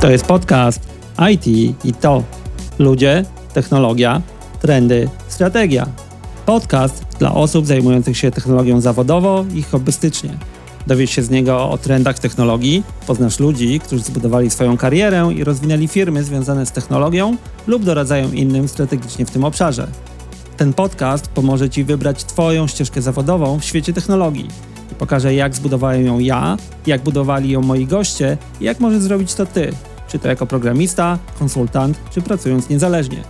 To jest podcast IT i to. Ludzie, technologia, trendy, strategia. Podcast dla osób zajmujących się technologią zawodowo i hobbystycznie. Dowiesz się z niego o trendach technologii, poznasz ludzi, którzy zbudowali swoją karierę i rozwinęli firmy związane z technologią lub doradzają innym strategicznie w tym obszarze. Ten podcast pomoże Ci wybrać Twoją ścieżkę zawodową w świecie technologii i pokaże, jak zbudowałem ją ja, jak budowali ją moi goście i jak możesz zrobić to Ty, czy to jako programista, konsultant, czy pracując niezależnie.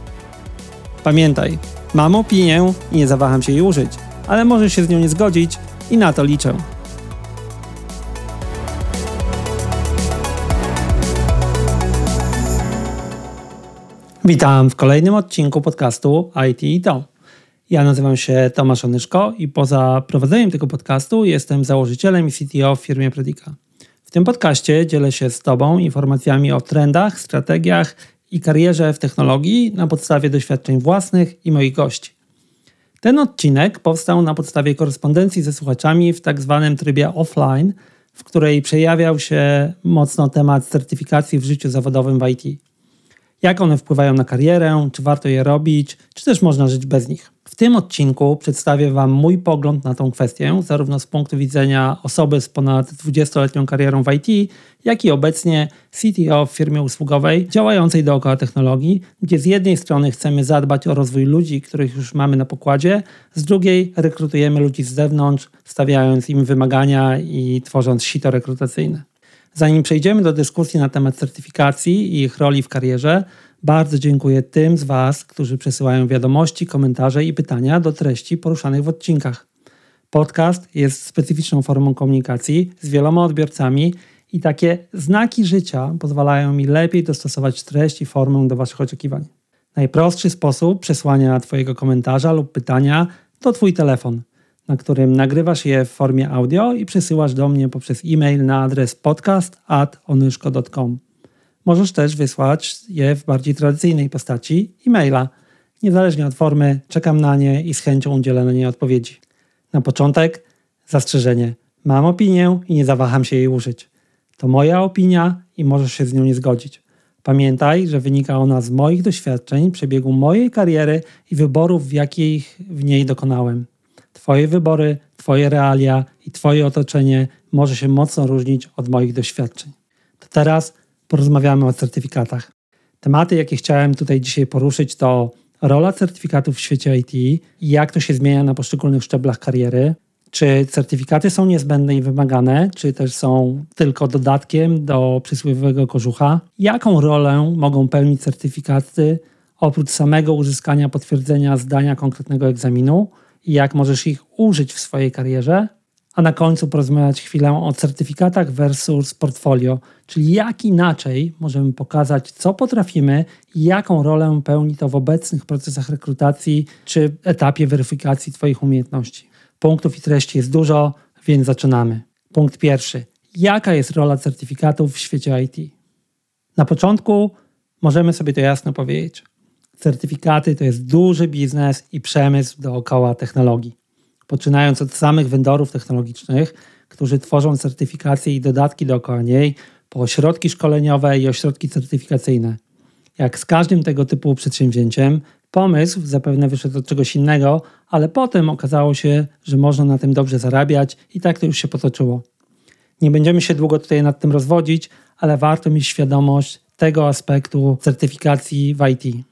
Pamiętaj, mam opinię i nie zawaham się jej użyć, ale możesz się z nią nie zgodzić i na to liczę. Witam w kolejnym odcinku podcastu IT i to. Ja nazywam się Tomasz Onyszko i poza prowadzeniem tego podcastu jestem założycielem i CTO w firmie Predica. W tym podcaście dzielę się z Tobą informacjami o trendach, strategiach i karierze w technologii na podstawie doświadczeń własnych i moich gości. Ten odcinek powstał na podstawie korespondencji ze słuchaczami w tak zwanym trybie offline, w której przejawiał się mocno temat certyfikacji w życiu zawodowym w IT. Jak one wpływają na karierę, czy warto je robić, czy też można żyć bez nich. W tym odcinku przedstawię Wam mój pogląd na tą kwestię, zarówno z punktu widzenia osoby z ponad 20-letnią karierą w IT, jak i obecnie CTO w firmie usługowej działającej dookoła technologii, gdzie z jednej strony chcemy zadbać o rozwój ludzi, których już mamy na pokładzie, z drugiej rekrutujemy ludzi z zewnątrz, stawiając im wymagania i tworząc sito rekrutacyjne. Zanim przejdziemy do dyskusji na temat certyfikacji i ich roli w karierze, bardzo dziękuję tym z Was, którzy przesyłają wiadomości, komentarze i pytania do treści poruszanych w odcinkach. Podcast jest specyficzną formą komunikacji z wieloma odbiorcami i takie znaki życia pozwalają mi lepiej dostosować treść i formę do Waszych oczekiwań. Najprostszy sposób przesłania Twojego komentarza lub pytania to Twój telefon, na którym nagrywasz je w formie audio i przesyłasz do mnie poprzez e-mail na adres podcast.onyszko.com. Możesz też wysłać je w bardziej tradycyjnej postaci e-maila. Niezależnie od formy, czekam na nie i z chęcią udzielę na nie odpowiedzi. Na początek zastrzeżenie. Mam opinię i nie zawaham się jej użyć. To moja opinia i możesz się z nią nie zgodzić. Pamiętaj, że wynika ona z moich doświadczeń, przebiegu mojej kariery i wyborów, jakich w niej dokonałem. Twoje wybory, Twoje realia i Twoje otoczenie może się mocno różnić od moich doświadczeń. To teraz porozmawiamy o certyfikatach. Tematy, jakie chciałem tutaj dzisiaj poruszyć, to rola certyfikatów w świecie IT jak to się zmienia na poszczególnych szczeblach kariery. Czy certyfikaty są niezbędne i wymagane, czy też są tylko dodatkiem do przysłowiowego kożucha? Jaką rolę mogą pełnić certyfikaty oprócz samego uzyskania potwierdzenia zdania konkretnego egzaminu i jak możesz ich użyć w swojej karierze? a na końcu porozmawiać chwilę o certyfikatach versus portfolio, czyli jak inaczej możemy pokazać, co potrafimy i jaką rolę pełni to w obecnych procesach rekrutacji czy etapie weryfikacji Twoich umiejętności. Punktów i treści jest dużo, więc zaczynamy. Punkt pierwszy. Jaka jest rola certyfikatów w świecie IT? Na początku możemy sobie to jasno powiedzieć. Certyfikaty to jest duży biznes i przemysł dookoła technologii poczynając od samych vendorów technologicznych, którzy tworzą certyfikacje i dodatki dookoła niej, po ośrodki szkoleniowe i ośrodki certyfikacyjne. Jak z każdym tego typu przedsięwzięciem, pomysł zapewne wyszedł od czegoś innego, ale potem okazało się, że można na tym dobrze zarabiać i tak to już się potoczyło. Nie będziemy się długo tutaj nad tym rozwodzić, ale warto mieć świadomość tego aspektu certyfikacji w IT.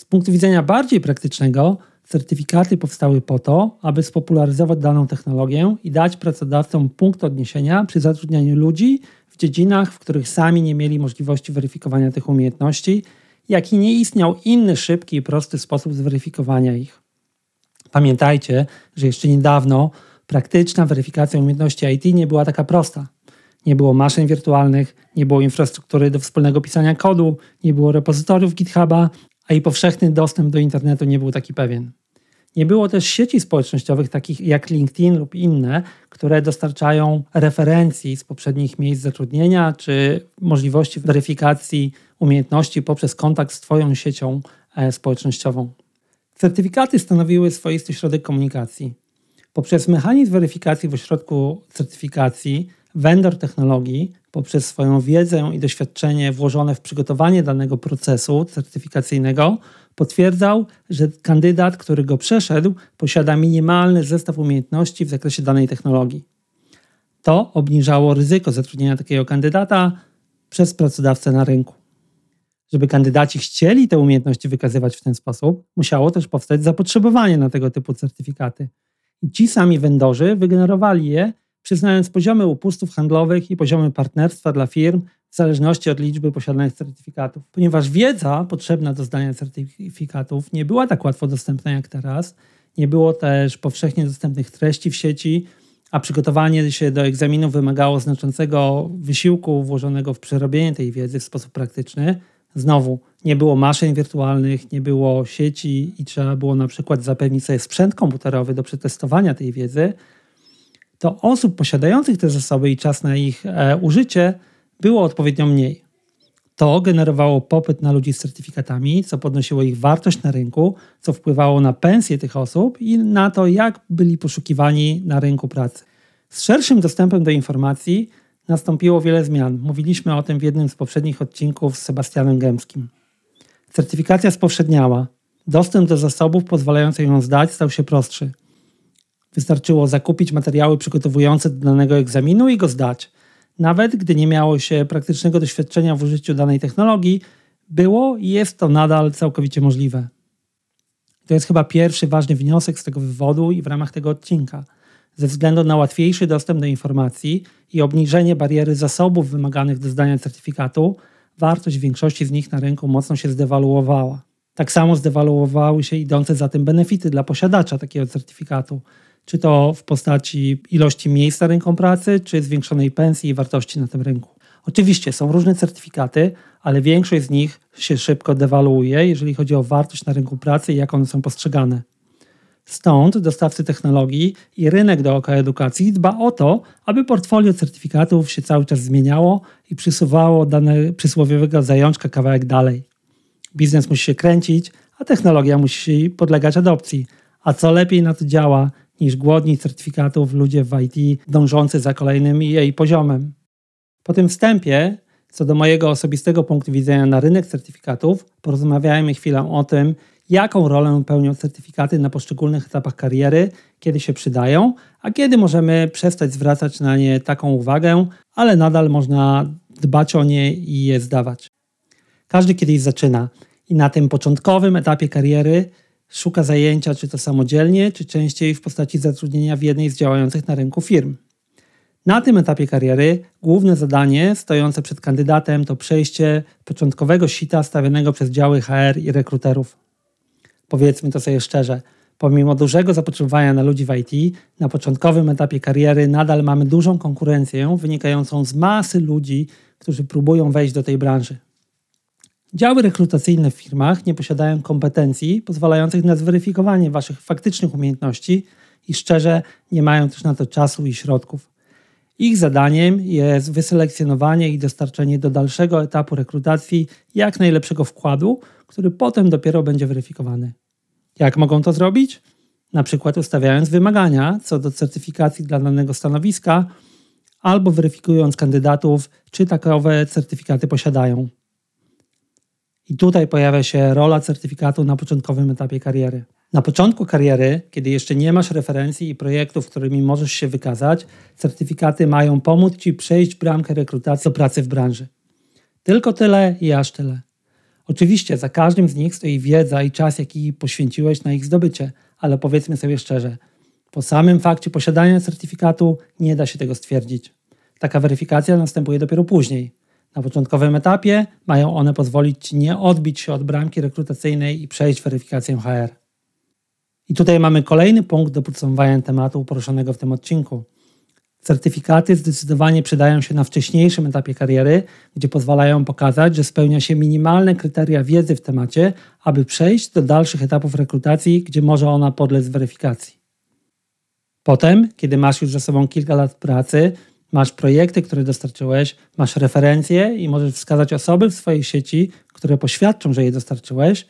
Z punktu widzenia bardziej praktycznego, Certyfikaty powstały po to, aby spopularyzować daną technologię i dać pracodawcom punkt odniesienia przy zatrudnianiu ludzi w dziedzinach, w których sami nie mieli możliwości weryfikowania tych umiejętności, jak i nie istniał inny szybki i prosty sposób zweryfikowania ich. Pamiętajcie, że jeszcze niedawno praktyczna weryfikacja umiejętności IT nie była taka prosta. Nie było maszyn wirtualnych, nie było infrastruktury do wspólnego pisania kodu, nie było repozytoriów GitHuba, a i powszechny dostęp do internetu nie był taki pewien. Nie było też sieci społecznościowych takich jak LinkedIn lub inne, które dostarczają referencji z poprzednich miejsc zatrudnienia czy możliwości weryfikacji umiejętności poprzez kontakt z Twoją siecią e, społecznościową. Certyfikaty stanowiły swoisty środek komunikacji. Poprzez mechanizm weryfikacji w ośrodku certyfikacji Vendor technologii poprzez swoją wiedzę i doświadczenie włożone w przygotowanie danego procesu certyfikacyjnego potwierdzał, że kandydat, który go przeszedł, posiada minimalny zestaw umiejętności w zakresie danej technologii. To obniżało ryzyko zatrudnienia takiego kandydata przez pracodawcę na rynku. Żeby kandydaci chcieli te umiejętności wykazywać w ten sposób, musiało też powstać zapotrzebowanie na tego typu certyfikaty. I ci sami vendorzy wygenerowali je, przyznając poziomy upustów handlowych i poziomy partnerstwa dla firm w zależności od liczby posiadanych certyfikatów. Ponieważ wiedza potrzebna do zdania certyfikatów nie była tak łatwo dostępna jak teraz, nie było też powszechnie dostępnych treści w sieci, a przygotowanie się do egzaminu wymagało znaczącego wysiłku włożonego w przerobienie tej wiedzy w sposób praktyczny. Znowu, nie było maszyn wirtualnych, nie było sieci i trzeba było na przykład zapewnić sobie sprzęt komputerowy do przetestowania tej wiedzy, to osób posiadających te zasoby i czas na ich e, użycie było odpowiednio mniej. To generowało popyt na ludzi z certyfikatami, co podnosiło ich wartość na rynku, co wpływało na pensje tych osób i na to, jak byli poszukiwani na rynku pracy. Z szerszym dostępem do informacji nastąpiło wiele zmian. Mówiliśmy o tym w jednym z poprzednich odcinków z Sebastianem Gębskim. Certyfikacja spowszedniała. Dostęp do zasobów pozwalających ją zdać stał się prostszy. Wystarczyło zakupić materiały przygotowujące do danego egzaminu i go zdać. Nawet gdy nie miało się praktycznego doświadczenia w użyciu danej technologii, było i jest to nadal całkowicie możliwe. To jest chyba pierwszy ważny wniosek z tego wywodu i w ramach tego odcinka. Ze względu na łatwiejszy dostęp do informacji i obniżenie bariery zasobów wymaganych do zdania certyfikatu, wartość większości z nich na rynku mocno się zdewaluowała. Tak samo zdewaluowały się idące za tym benefity dla posiadacza takiego certyfikatu, czy to w postaci ilości miejsc na rynku pracy, czy zwiększonej pensji i wartości na tym rynku. Oczywiście są różne certyfikaty, ale większość z nich się szybko dewaluuje, jeżeli chodzi o wartość na rynku pracy i jak one są postrzegane. Stąd dostawcy technologii i rynek dookoła edukacji dba o to, aby portfolio certyfikatów się cały czas zmieniało i przysuwało dane przysłowiowego zajączka kawałek dalej. Biznes musi się kręcić, a technologia musi podlegać adopcji. A co lepiej na to działa niż głodni certyfikatów ludzie w IT dążący za kolejnym jej poziomem. Po tym wstępie, co do mojego osobistego punktu widzenia na rynek certyfikatów, porozmawiajmy chwilę o tym, jaką rolę pełnią certyfikaty na poszczególnych etapach kariery, kiedy się przydają, a kiedy możemy przestać zwracać na nie taką uwagę, ale nadal można dbać o nie i je zdawać. Każdy kiedyś zaczyna i na tym początkowym etapie kariery szuka zajęcia, czy to samodzielnie, czy częściej w postaci zatrudnienia w jednej z działających na rynku firm. Na tym etapie kariery główne zadanie stojące przed kandydatem to przejście początkowego sita stawianego przez działy HR i rekruterów. Powiedzmy to sobie szczerze, pomimo dużego zapotrzebowania na ludzi w IT, na początkowym etapie kariery nadal mamy dużą konkurencję wynikającą z masy ludzi, którzy próbują wejść do tej branży. Działy rekrutacyjne w firmach nie posiadają kompetencji pozwalających na zweryfikowanie Waszych faktycznych umiejętności i szczerze nie mają też na to czasu i środków. Ich zadaniem jest wyselekcjonowanie i dostarczenie do dalszego etapu rekrutacji jak najlepszego wkładu, który potem dopiero będzie weryfikowany. Jak mogą to zrobić? Na przykład ustawiając wymagania co do certyfikacji dla danego stanowiska albo weryfikując kandydatów, czy takowe certyfikaty posiadają. I tutaj pojawia się rola certyfikatu na początkowym etapie kariery. Na początku kariery, kiedy jeszcze nie masz referencji i projektów, którymi możesz się wykazać, certyfikaty mają pomóc Ci przejść bramkę rekrutacji do pracy w branży. Tylko tyle i aż tyle. Oczywiście za każdym z nich stoi wiedza i czas, jaki poświęciłeś na ich zdobycie, ale powiedzmy sobie szczerze, po samym fakcie posiadania certyfikatu nie da się tego stwierdzić. Taka weryfikacja następuje dopiero później. Na początkowym etapie mają one pozwolić Ci nie odbić się od bramki rekrutacyjnej i przejść weryfikację HR. I tutaj mamy kolejny punkt do podsumowania tematu poruszonego w tym odcinku. Certyfikaty zdecydowanie przydają się na wcześniejszym etapie kariery, gdzie pozwalają pokazać, że spełnia się minimalne kryteria wiedzy w temacie, aby przejść do dalszych etapów rekrutacji, gdzie może ona podlec weryfikacji. Potem, kiedy masz już za sobą kilka lat pracy, masz projekty, które dostarczyłeś, masz referencje i możesz wskazać osoby w swojej sieci, które poświadczą, że je dostarczyłeś,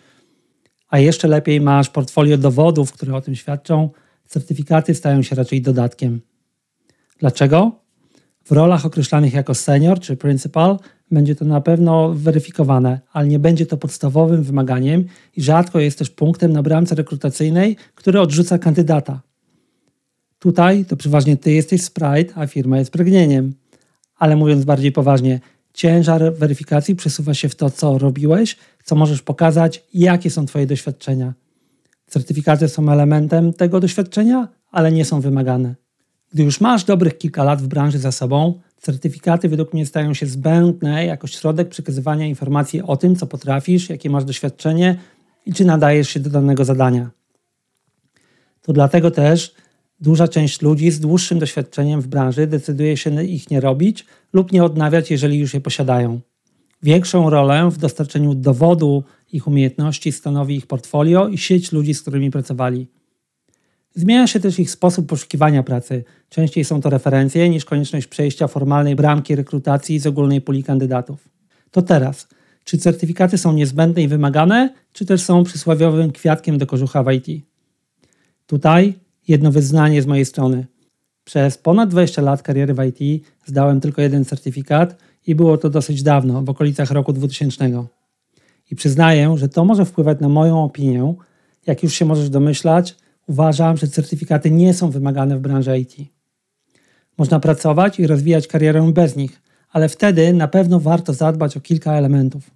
a jeszcze lepiej masz portfolio dowodów, które o tym świadczą, certyfikaty stają się raczej dodatkiem. Dlaczego? W rolach określanych jako senior czy principal będzie to na pewno weryfikowane, ale nie będzie to podstawowym wymaganiem i rzadko jest też punktem na bramce rekrutacyjnej, który odrzuca kandydata. Tutaj to przeważnie ty jesteś sprite, a firma jest pragnieniem. Ale mówiąc bardziej poważnie, ciężar weryfikacji przesuwa się w to, co robiłeś, co możesz pokazać jakie są twoje doświadczenia. Certyfikaty są elementem tego doświadczenia, ale nie są wymagane. Gdy już masz dobrych kilka lat w branży za sobą, certyfikaty według mnie stają się zbędne jako środek przekazywania informacji o tym, co potrafisz, jakie masz doświadczenie i czy nadajesz się do danego zadania. To dlatego też duża część ludzi z dłuższym doświadczeniem w branży decyduje się ich nie robić lub nie odnawiać, jeżeli już je posiadają. Większą rolę w dostarczeniu dowodu ich umiejętności stanowi ich portfolio i sieć ludzi, z którymi pracowali. Zmienia się też ich sposób poszukiwania pracy. Częściej są to referencje niż konieczność przejścia formalnej bramki rekrutacji z ogólnej puli kandydatów. To teraz, czy certyfikaty są niezbędne i wymagane, czy też są przysławiowym kwiatkiem do kożucha w IT? Tutaj jedno wyznanie z mojej strony. Przez ponad 20 lat kariery w IT zdałem tylko jeden certyfikat i było to dosyć dawno, w okolicach roku 2000. I przyznaję, że to może wpływać na moją opinię. Jak już się możesz domyślać, uważam, że certyfikaty nie są wymagane w branży IT. Można pracować i rozwijać karierę bez nich, ale wtedy na pewno warto zadbać o kilka elementów.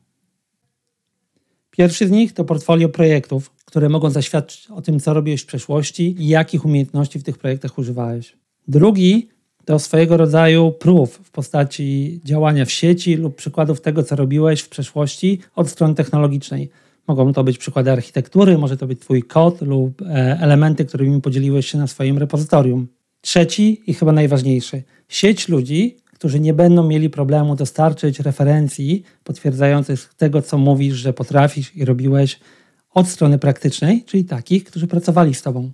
Pierwszy z nich to portfolio projektów, które mogą zaświadczyć o tym, co robiłeś w przeszłości i jakich umiejętności w tych projektach używałeś. Drugi to swojego rodzaju proof w postaci działania w sieci lub przykładów tego, co robiłeś w przeszłości od strony technologicznej. Mogą to być przykłady architektury, może to być Twój kod lub e, elementy, którymi podzieliłeś się na swoim repozytorium. Trzeci i chyba najważniejszy, sieć ludzi, którzy nie będą mieli problemu dostarczyć referencji potwierdzających tego, co mówisz, że potrafisz i robiłeś od strony praktycznej, czyli takich, którzy pracowali z Tobą.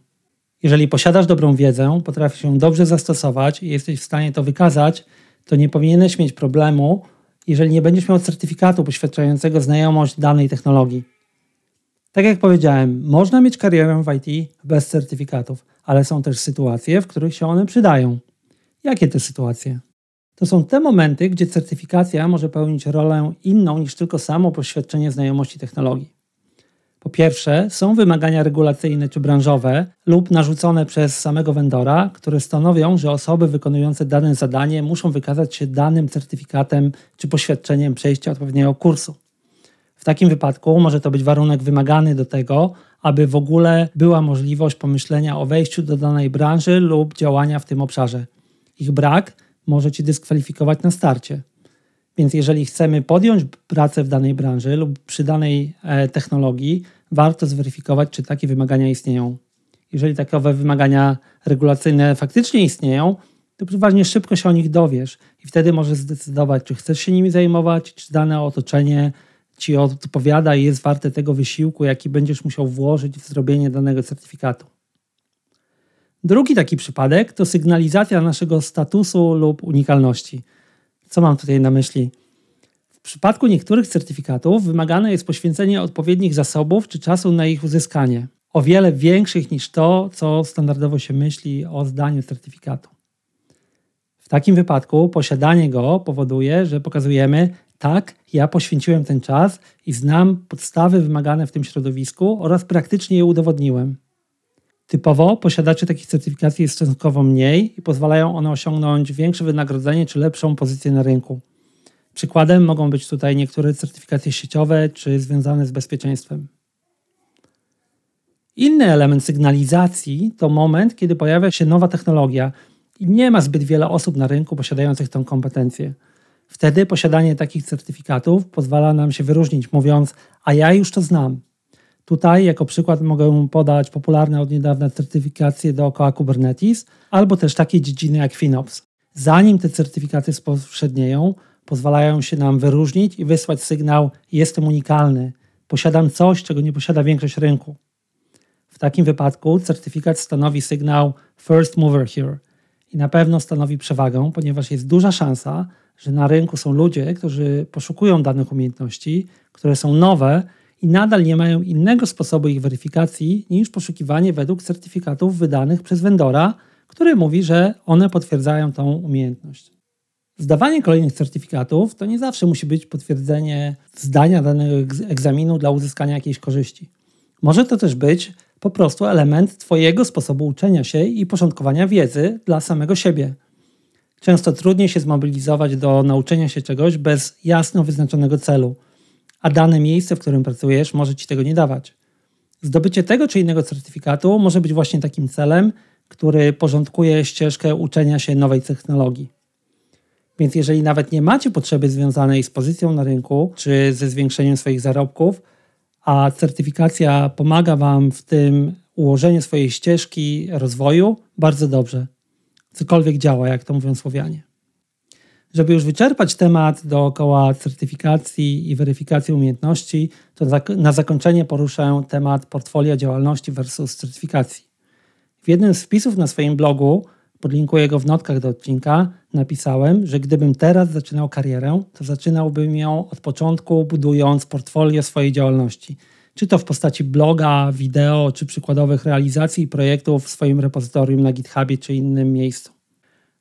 Jeżeli posiadasz dobrą wiedzę, potrafisz ją dobrze zastosować i jesteś w stanie to wykazać, to nie powinieneś mieć problemu, jeżeli nie będziesz miał certyfikatu poświadczającego znajomość danej technologii. Tak jak powiedziałem, można mieć karierę w IT bez certyfikatów, ale są też sytuacje, w których się one przydają. Jakie te sytuacje? To są te momenty, gdzie certyfikacja może pełnić rolę inną niż tylko samo poświadczenie znajomości technologii. Po pierwsze, są wymagania regulacyjne czy branżowe lub narzucone przez samego vendora, które stanowią, że osoby wykonujące dane zadanie muszą wykazać się danym certyfikatem czy poświadczeniem przejścia odpowiedniego kursu. W takim wypadku może to być warunek wymagany do tego, aby w ogóle była możliwość pomyślenia o wejściu do danej branży lub działania w tym obszarze. Ich brak może Ci dyskwalifikować na starcie. Więc jeżeli chcemy podjąć pracę w danej branży lub przy danej e, technologii, warto zweryfikować, czy takie wymagania istnieją. Jeżeli takowe wymagania regulacyjne faktycznie istnieją, to przeważnie szybko się o nich dowiesz i wtedy możesz zdecydować, czy chcesz się nimi zajmować, czy dane otoczenie ci odpowiada i jest warte tego wysiłku, jaki będziesz musiał włożyć w zrobienie danego certyfikatu. Drugi taki przypadek to sygnalizacja naszego statusu lub unikalności. Co mam tutaj na myśli? W przypadku niektórych certyfikatów wymagane jest poświęcenie odpowiednich zasobów czy czasu na ich uzyskanie, o wiele większych niż to, co standardowo się myśli o zdaniu certyfikatu. W takim wypadku posiadanie go powoduje, że pokazujemy, tak, ja poświęciłem ten czas i znam podstawy wymagane w tym środowisku oraz praktycznie je udowodniłem. Typowo posiadaczy takich certyfikacji jest stosunkowo mniej i pozwalają one osiągnąć większe wynagrodzenie czy lepszą pozycję na rynku. Przykładem mogą być tutaj niektóre certyfikacje sieciowe czy związane z bezpieczeństwem. Inny element sygnalizacji to moment, kiedy pojawia się nowa technologia i nie ma zbyt wiele osób na rynku posiadających tę kompetencję. Wtedy posiadanie takich certyfikatów pozwala nam się wyróżnić, mówiąc: A ja już to znam. Tutaj jako przykład mogę podać popularne od niedawna certyfikacje dookoła Kubernetes, albo też takie dziedziny jak FinOps. Zanim te certyfikaty spowszednieją, pozwalają się nam wyróżnić i wysłać sygnał: jestem unikalny, posiadam coś, czego nie posiada większość rynku. W takim wypadku certyfikat stanowi sygnał first mover here i na pewno stanowi przewagę, ponieważ jest duża szansa, że na rynku są ludzie, którzy poszukują danych umiejętności, które są nowe i nadal nie mają innego sposobu ich weryfikacji niż poszukiwanie według certyfikatów wydanych przez vendora, który mówi, że one potwierdzają tą umiejętność. Zdawanie kolejnych certyfikatów to nie zawsze musi być potwierdzenie zdania danego egzaminu dla uzyskania jakiejś korzyści. Może to też być po prostu element Twojego sposobu uczenia się i porządkowania wiedzy dla samego siebie. Często trudniej się zmobilizować do nauczenia się czegoś bez jasno wyznaczonego celu, a dane miejsce, w którym pracujesz, może Ci tego nie dawać. Zdobycie tego czy innego certyfikatu może być właśnie takim celem, który porządkuje ścieżkę uczenia się nowej technologii. Więc jeżeli nawet nie macie potrzeby związanej z pozycją na rynku czy ze zwiększeniem swoich zarobków, a certyfikacja pomaga Wam w tym ułożeniu swojej ścieżki rozwoju, bardzo dobrze. Cokolwiek działa, jak to mówią Słowianie. Żeby już wyczerpać temat dookoła certyfikacji i weryfikacji umiejętności, to na zakończenie poruszę temat portfolio działalności versus certyfikacji. W jednym z wpisów na swoim blogu, podlinkuję go w notkach do odcinka, napisałem, że gdybym teraz zaczynał karierę, to zaczynałbym ją od początku, budując portfolio swojej działalności. Czy to w postaci bloga, wideo, czy przykładowych realizacji projektów w swoim repozytorium na GitHubie czy innym miejscu.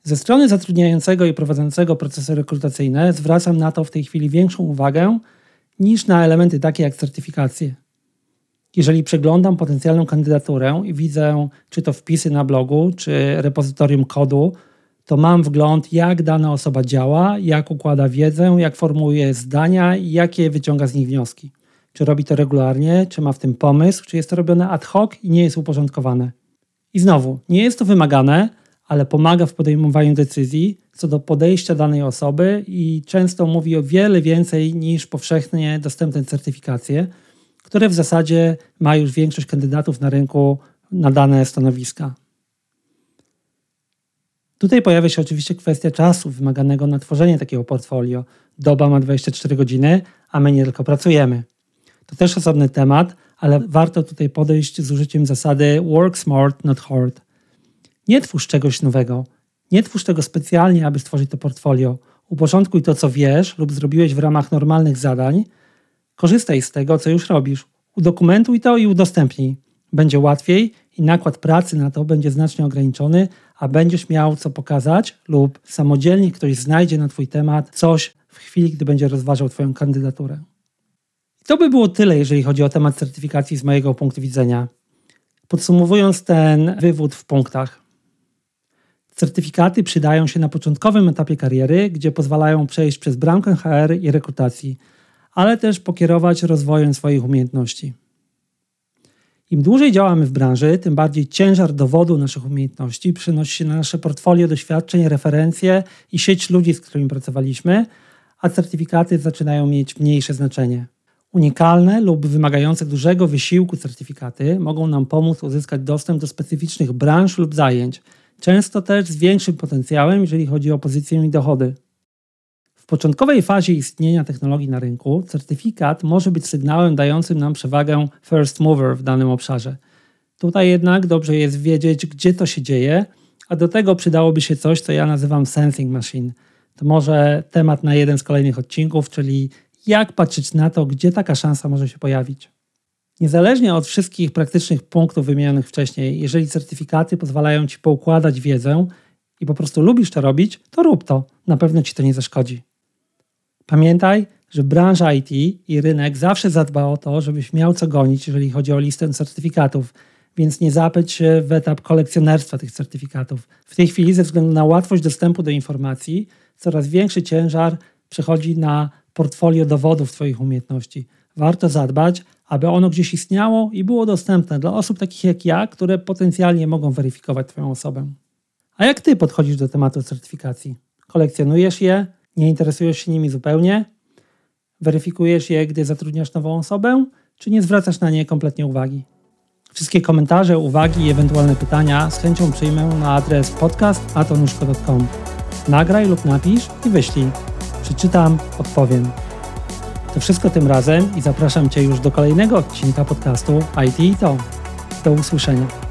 Ze strony zatrudniającego i prowadzącego procesy rekrutacyjne zwracam na to w tej chwili większą uwagę niż na elementy takie jak certyfikacje. Jeżeli przeglądam potencjalną kandydaturę i widzę, czy to wpisy na blogu, czy repozytorium kodu, to mam wgląd, jak dana osoba działa, jak układa wiedzę, jak formułuje zdania i jakie wyciąga z nich wnioski. Czy robi to regularnie, czy ma w tym pomysł, czy jest to robione ad hoc i nie jest uporządkowane. I znowu, nie jest to wymagane, ale pomaga w podejmowaniu decyzji co do podejścia danej osoby i często mówi o wiele więcej niż powszechnie dostępne certyfikacje, które w zasadzie ma już większość kandydatów na rynku na dane stanowiska. Tutaj pojawia się oczywiście kwestia czasu wymaganego na tworzenie takiego portfolio. Doba ma 24 godziny, a my nie tylko pracujemy. To też osobny temat, ale warto tutaj podejść z użyciem zasady work smart, not hard. Nie twórz czegoś nowego. Nie twórz tego specjalnie, aby stworzyć to portfolio. Uporządkuj to, co wiesz lub zrobiłeś w ramach normalnych zadań. Korzystaj z tego, co już robisz. Udokumentuj to i udostępnij. Będzie łatwiej i nakład pracy na to będzie znacznie ograniczony, a będziesz miał co pokazać lub samodzielnie ktoś znajdzie na Twój temat coś w chwili, gdy będzie rozważał Twoją kandydaturę. I to by było tyle, jeżeli chodzi o temat certyfikacji z mojego punktu widzenia. Podsumowując ten wywód w punktach. Certyfikaty przydają się na początkowym etapie kariery, gdzie pozwalają przejść przez bramkę HR i rekrutacji, ale też pokierować rozwojem swoich umiejętności. Im dłużej działamy w branży, tym bardziej ciężar dowodu naszych umiejętności przynosi się na nasze portfolio doświadczeń, referencje i sieć ludzi, z którymi pracowaliśmy, a certyfikaty zaczynają mieć mniejsze znaczenie. Unikalne lub wymagające dużego wysiłku certyfikaty mogą nam pomóc uzyskać dostęp do specyficznych branż lub zajęć, często też z większym potencjałem, jeżeli chodzi o pozycję i dochody. W początkowej fazie istnienia technologii na rynku, certyfikat może być sygnałem dającym nam przewagę first mover w danym obszarze. Tutaj jednak dobrze jest wiedzieć, gdzie to się dzieje, a do tego przydałoby się coś, co ja nazywam sensing machine. To może temat na jeden z kolejnych odcinków, czyli jak patrzeć na to, gdzie taka szansa może się pojawić. Niezależnie od wszystkich praktycznych punktów wymienionych wcześniej, jeżeli certyfikaty pozwalają Ci poukładać wiedzę i po prostu lubisz to robić, to rób to. Na pewno Ci to nie zaszkodzi. Pamiętaj, że branża IT i rynek zawsze zadba o to, żebyś miał co gonić, jeżeli chodzi o listę certyfikatów, więc nie zapędź się w etap kolekcjonerstwa tych certyfikatów. W tej chwili, ze względu na łatwość dostępu do informacji, coraz większy ciężar przechodzi na portfolio dowodów Twoich umiejętności. Warto zadbać, aby ono gdzieś istniało i było dostępne dla osób takich jak ja, które potencjalnie mogą weryfikować Twoją osobę. A jak Ty podchodzisz do tematu certyfikacji? Kolekcjonujesz je? Nie interesujesz się nimi zupełnie? Weryfikujesz je, gdy zatrudniasz nową osobę? Czy nie zwracasz na nie kompletnie uwagi? Wszystkie komentarze, uwagi i ewentualne pytania z chęcią przyjmę na adres podcast.atonuszko.com. Nagraj lub napisz i wyślij. Przeczytam, odpowiem. To wszystko tym razem i zapraszam Cię już do kolejnego odcinka podcastu IT i to. Do usłyszenia.